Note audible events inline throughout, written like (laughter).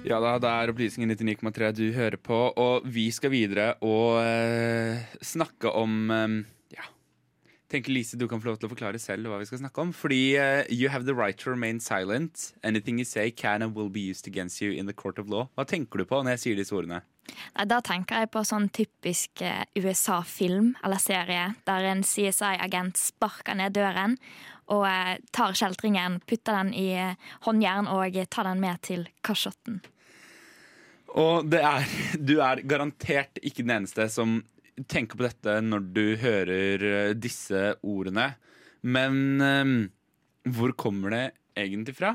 Ja da, det er Opplysningen 99,3 du hører på, og vi skal videre og eh, snakke om eh, Ja. Tenker Lise du kan få lov til å forklare selv hva vi skal snakke om. Fordi eh, you have the right to remain silent. Anything you say can and will be used against you in the court of law. Hva tenker du på når jeg sier disse ordene? Nei, Da tenker jeg på sånn typisk eh, USA-film eller serie der en CSI-agent sparker ned døren og eh, tar kjeltringen, putter den i eh, håndjern og tar den med til kasjotten. Og er, (laughs) du er garantert ikke den eneste som tenker på dette når du hører eh, disse ordene. Men um, hvor kommer det egentlig fra?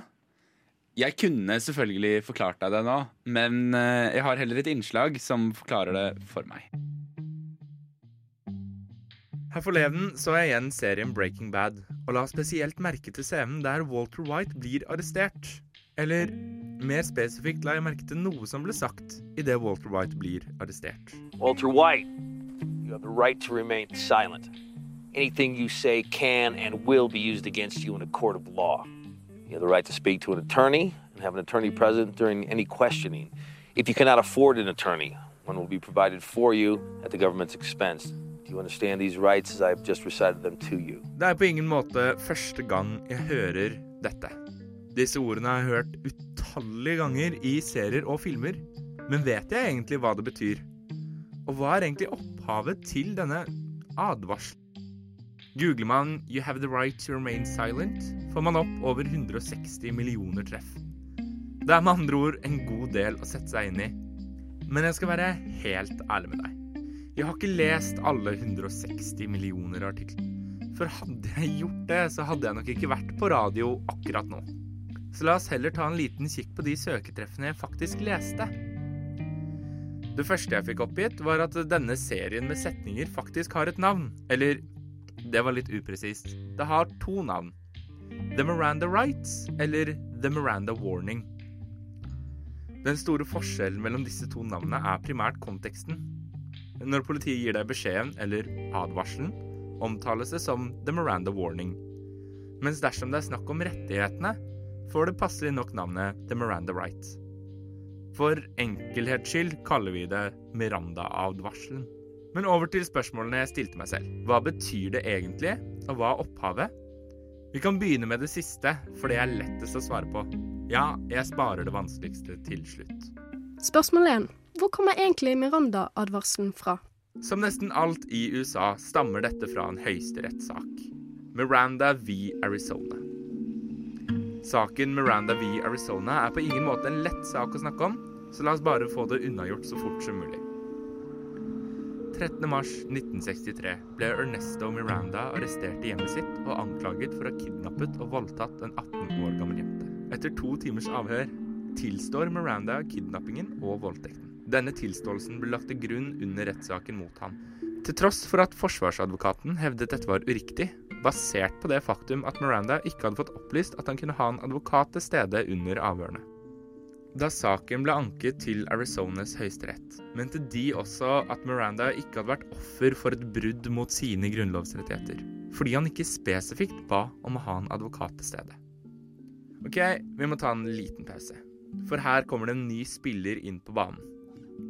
Jeg kunne selvfølgelig forklart deg det nå, men jeg har heller et innslag som forklarer det for meg. Her forleden så jeg igjen serien Breaking Bad, og la spesielt merke til scenen der Walter White blir arrestert. Eller mer spesifikt la jeg merke til noe som ble sagt idet Walter White blir arrestert. Walter White, you have the right to remain silent. Anything you say can and will be used against you in a court of law. You have the right to speak to an attorney and have an attorney present during any questioning. If you cannot afford an attorney, one will be provided for you at the government's expense. Det er på ingen måte første gang jeg hører dette. Disse ordene har jeg hørt utallige ganger i serier og filmer, men vet jeg egentlig hva det betyr? Og hva er egentlig opphavet til denne advarselen? Googler man 'You have the right to remain silent', får man opp over 160 millioner treff. Det er med andre ord en god del å sette seg inn i. Men jeg skal være helt ærlig med deg. Jeg har ikke lest alle 160 millioner artikler. For hadde jeg gjort det, så hadde jeg nok ikke vært på radio akkurat nå. Så la oss heller ta en liten kikk på de søketreffene jeg faktisk leste. Det første jeg fikk oppgitt, var at denne serien med setninger faktisk har et navn. Eller det var litt upresist. Det har to navn. The Miranda Rights eller The Miranda Warning. Den store forskjellen mellom disse to navnene er primært konteksten. Når politiet gir deg beskjeden eller advarselen, omtales det som The Miranda Warning. Mens dersom det er snakk om rettighetene, får det passelig nok navnet The Miranda Rights. For enkelhets skyld kaller vi det Miranda-advarselen. Men over til spørsmålene jeg stilte meg selv. Hva betyr det egentlig, og hva er opphavet? Vi kan begynne med det siste, for det er lettest å svare på. Ja, jeg sparer det vanskeligste til slutt. Spørsmål 1. Hvor kommer egentlig Miranda-advarselen fra? Som nesten alt i USA stammer dette fra en høyesterettssak. Miranda v. Arizona. Saken Miranda v. Arizona er på ingen måte en lett sak å snakke om, så la oss bare få det unnagjort så fort som mulig. 13.3.1963 ble Ernesto Miranda arrestert i hjemmet sitt og anklaget for å ha kidnappet og voldtatt en 18 år gammel jente. Etter to timers avhør tilstår Miranda kidnappingen og voldtekten. Denne tilståelsen ble lagt til grunn under rettssaken mot han. Til tross for at forsvarsadvokaten hevdet dette var uriktig, basert på det faktum at Miranda ikke hadde fått opplyst at han kunne ha en advokat til stede under avhørene. Da saken ble anket til Arizonas høyesterett, mente de også at Miranda ikke hadde vært offer for et brudd mot sine grunnlovsrettigheter, fordi han ikke spesifikt ba om å ha en advokat til stede. Ok, vi må ta en liten pause, for her kommer det en ny spiller inn på banen.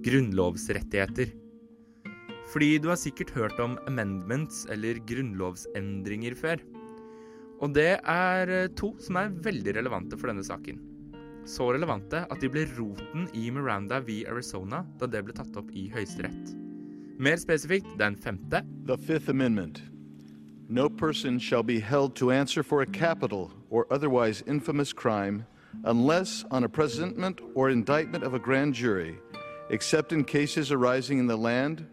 Grunnlovsrettigheter. Fordi du har sikkert hørt om amendments eller grunnlovsendringer før. Og det er eh, to som er veldig relevante for denne saken. Så relevante at de ble roten i Miranda v. Arizona da det ble tatt opp i Høyesterett. Mer spesifikt den femte. The Fifth Amendment. No person shall be held to answer for a capital or otherwise infamous crime unless on a presentment or indictment of a grand jury, except in cases arising in the land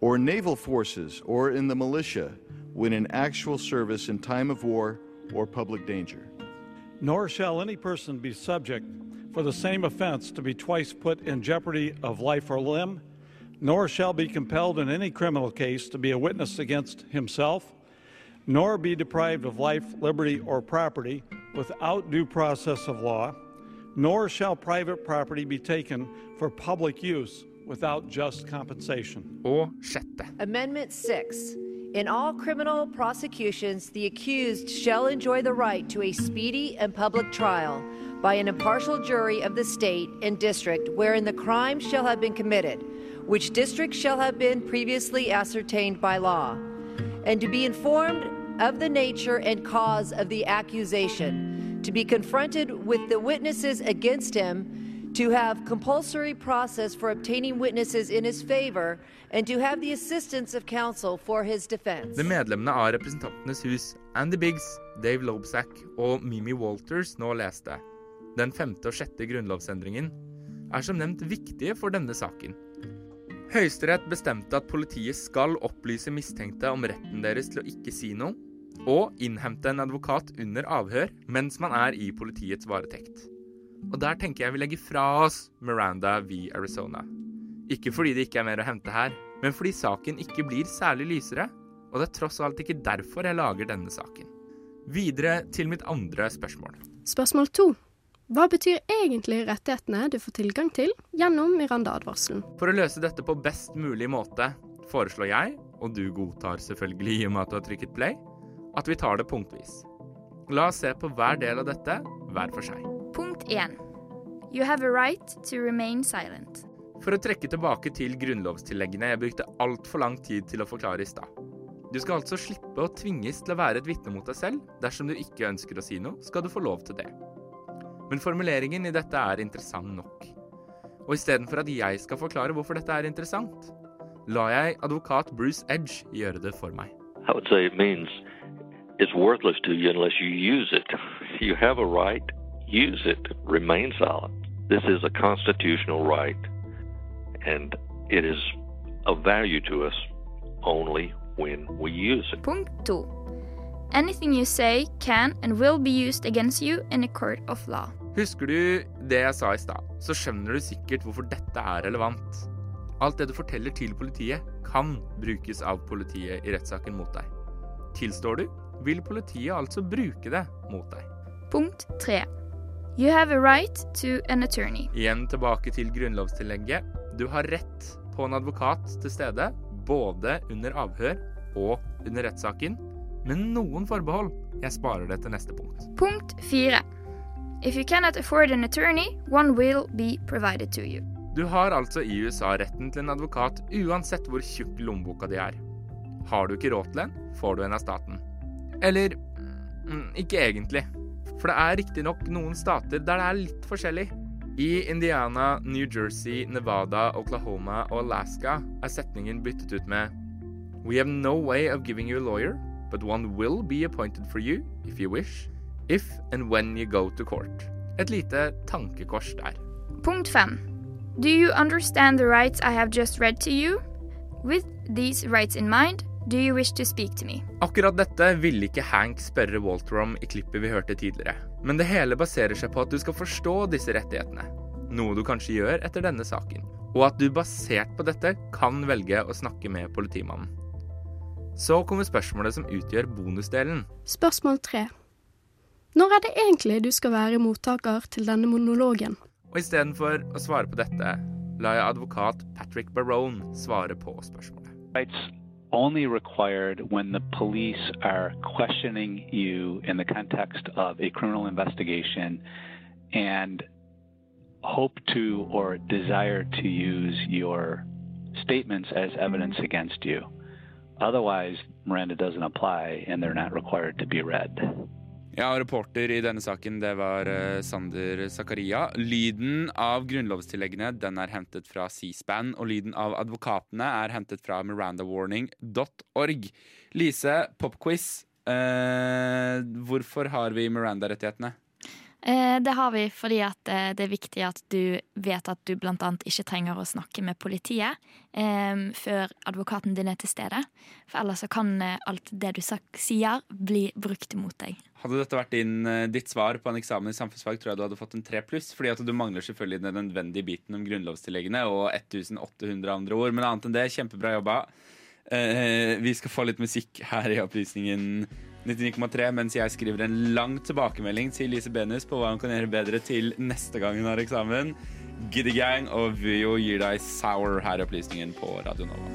or naval forces or in the militia when in actual service in time of war or public danger. Nor shall any person be subject for the same offense to be twice put in jeopardy of life or limb, nor shall be compelled in any criminal case to be a witness against himself, nor be deprived of life, liberty, or property without due process of law, nor shall private property be taken for public use without just compensation. Og sjette. Amendment 6. In all criminal prosecutions, the accused shall enjoy the right to a speedy and public trial by an impartial jury of the state and district wherein the crime shall have been committed, which district shall have been previously ascertained by law, and to be informed of the nature and cause of the accusation, to be confronted with the witnesses against him, to have compulsory process for obtaining witnesses in his favor, and to have the assistance of counsel for his defense. The medlemmene av Representantenes hus, Andy Biggs, Dave Lobsack og Mimi Walters nå leste, den femte og sjette grunnlovsendringen, er som nevnt viktige for denne saken. Høyesterett bestemte at politiet skal opplyse mistenkte om retten deres til å ikke si noe, og innhente en advokat under avhør mens man er i politiets varetekt. Og der tenker jeg vi legger fra oss Miranda v. Arizona. Ikke fordi det ikke er mer å hente her, men fordi saken ikke blir særlig lysere, og det er tross alt ikke derfor jeg lager denne saken. Videre til mitt andre spørsmål. Spørsmål to. Hva betyr egentlig rettighetene du får tilgang til gjennom Miranda-advarselen? For å løse dette på best mulig måte foreslår jeg, og du godtar selvfølgelig i og med at du har trykket play, at vi tar det punktvis. La oss se på hver del av dette hver for seg. Punkt 1. You have a right to remain silent. For å trekke tilbake til grunnlovstilleggene jeg brukte altfor lang tid til å forklare i stad. Du skal altså slippe å tvinges til å være et vitne mot deg selv. Dersom du ikke ønsker å si noe, skal du få lov til det. Men formuleringen i dette er interessant nok. Og istedenfor at jeg skal forklare hvorfor dette er interessant, lar jeg advokat Bruce Edge gjøre det for meg. I would say it means it's worthless to you unless you use it. You have a right, use it, remain silent. This is a constitutional right, and it is of value to us only when we use it. Punkt 2. Anything you say can and will be used against you in a court of law. Husker du det jeg sa i stad, så skjønner du sikkert hvorfor dette er relevant. Alt det du forteller til politiet, kan brukes av politiet i rettssaken mot deg. Tilstår du, vil politiet altså bruke det mot deg. Punkt 3. You have a right to an attorney. Igjen tilbake til grunnlovstillegget. Du har rett på en advokat til stede, både under avhør og under rettssaken, med noen forbehold. Jeg sparer det til neste punkt. Punkt 4. If you cannot afford an attorney, one will be provided to you. Du har altså i USA retten til en advokat uansett hvor tjukk lommeboka di er. Har du ikke råd til en, får du en av staten. Eller mm, ikke egentlig. For det er riktignok noen stater der det er litt forskjellig. I Indiana, New Jersey, Nevada, Oklahoma og Alaska er setningen byttet ut med We have no way of giving you a lawyer, but one will be appointed for you if you wish, if and when you go to court. Et lite tankekors der. Punkt 5. Do you understand the rights I have just read to you? With these rights in mind, do you wish to speak to me? Akkurat dette ville ikke Hank spørre Walter om i klippet vi hørte tidligere. Men det hele baserer seg på at du skal forstå disse rettighetene. Noe du kanskje gjør etter denne saken. Og at du basert på dette kan velge å snakke med politimannen. Så kommer spørsmålet som utgjør bonusdelen. Spørsmål tre. Når er det egentlig du skal være mottaker til denne monologen? Og istedenfor å svare på dette, lar jeg advokat Patrick Barone svare på spørsmålet. It's only required when the police are questioning you in the context of a criminal investigation and hope to or desire to use your statements as evidence against you. Otherwise, Miranda doesn't apply and they're not required to be read. Ja, reporter i denne saken, det var uh, Sander Zakaria. Lyden av grunnlovstilleggene den er hentet fra C-SPAN, og lyden av advokatene er hentet fra mirandawarning.org. Lise, popquiz. Eh, hvorfor har vi Miranda-rettighetene? Eh, Det har vi fordi eh, det er viktig at du vet at du annet ikke trenger å snakke med politiet eh, før advokaten din er til stede. For ellers kan alt det du sier, bli brukt imot deg. Hadde dette vært din, ditt svar på en eksamen i samfunnsfag, tror jeg du hadde fått en 3 pluss. Fordi at du mangler selvfølgelig den nødvendige biten om grunnlovstilleggene og 1800 andre ord. Men annet enn det, kjempebra jobba. Vi skal få litt musikk her i Opplysningen 99,3 mens jeg skriver en lang tilbakemelding til Lise Benus på hva hun kan gjøre bedre til neste gang hun har eksamen. Giddy Gang og Vyo gir deg Sour her i Opplysningen på Radio Nova.